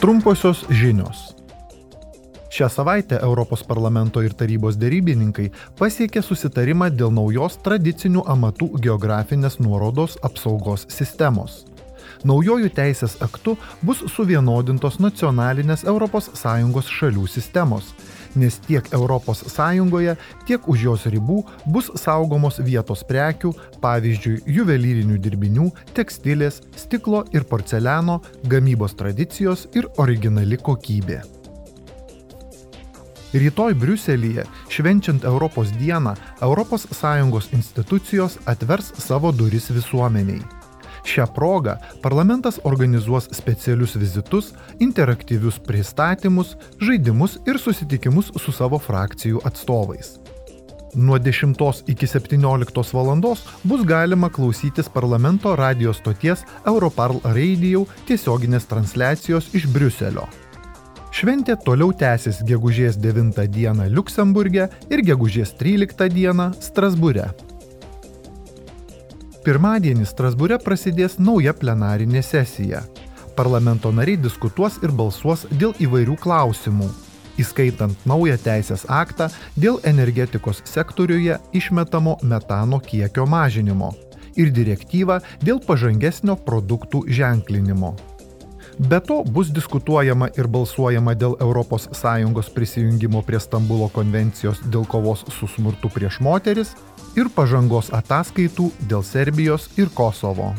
Trumposios žinios. Šią savaitę Europos parlamento ir tarybos dėrybininkai pasiekė susitarimą dėl naujos tradicinių amatų geografinės nuorodos apsaugos sistemos. Naujojų teisės aktu bus suvienodintos nacionalinės ES šalių sistemos, nes tiek ES, tiek už jos ribų bus saugomos vietos prekių, pavyzdžiui, juvelyrinių dirbinių, tekstilės, stiklo ir porceliano, gamybos tradicijos ir originali kokybė. Rytoj Briuselyje, švenčiant Europos dieną, ES institucijos atvers savo duris visuomeniai. Šią progą parlamentas organizuos specialius vizitus, interaktyvius pristatymus, žaidimus ir susitikimus su savo frakcijų atstovais. Nuo 10 iki 17 val. bus galima klausytis parlamento radijos stoties Europarl Radio tiesioginės transliacijos iš Briuselio. Šventė toliau tęsis gegužės 9 dieną Luksemburgė ir gegužės 13 dieną Strasbūre. Pirmadienį Strasbūre prasidės nauja plenarinė sesija. Parlamento nariai diskutuos ir balsuos dėl įvairių klausimų, įskaitant naują teisės aktą dėl energetikos sektoriuje išmetamo metano kiekio mažinimo ir direktyvą dėl pažangesnio produktų ženklinimo. Be to bus diskutuojama ir balsuojama dėl ES prisijungimo prie Stambulo konvencijos dėl kovos su smurtu prieš moteris ir pažangos ataskaitų dėl Serbijos ir Kosovo.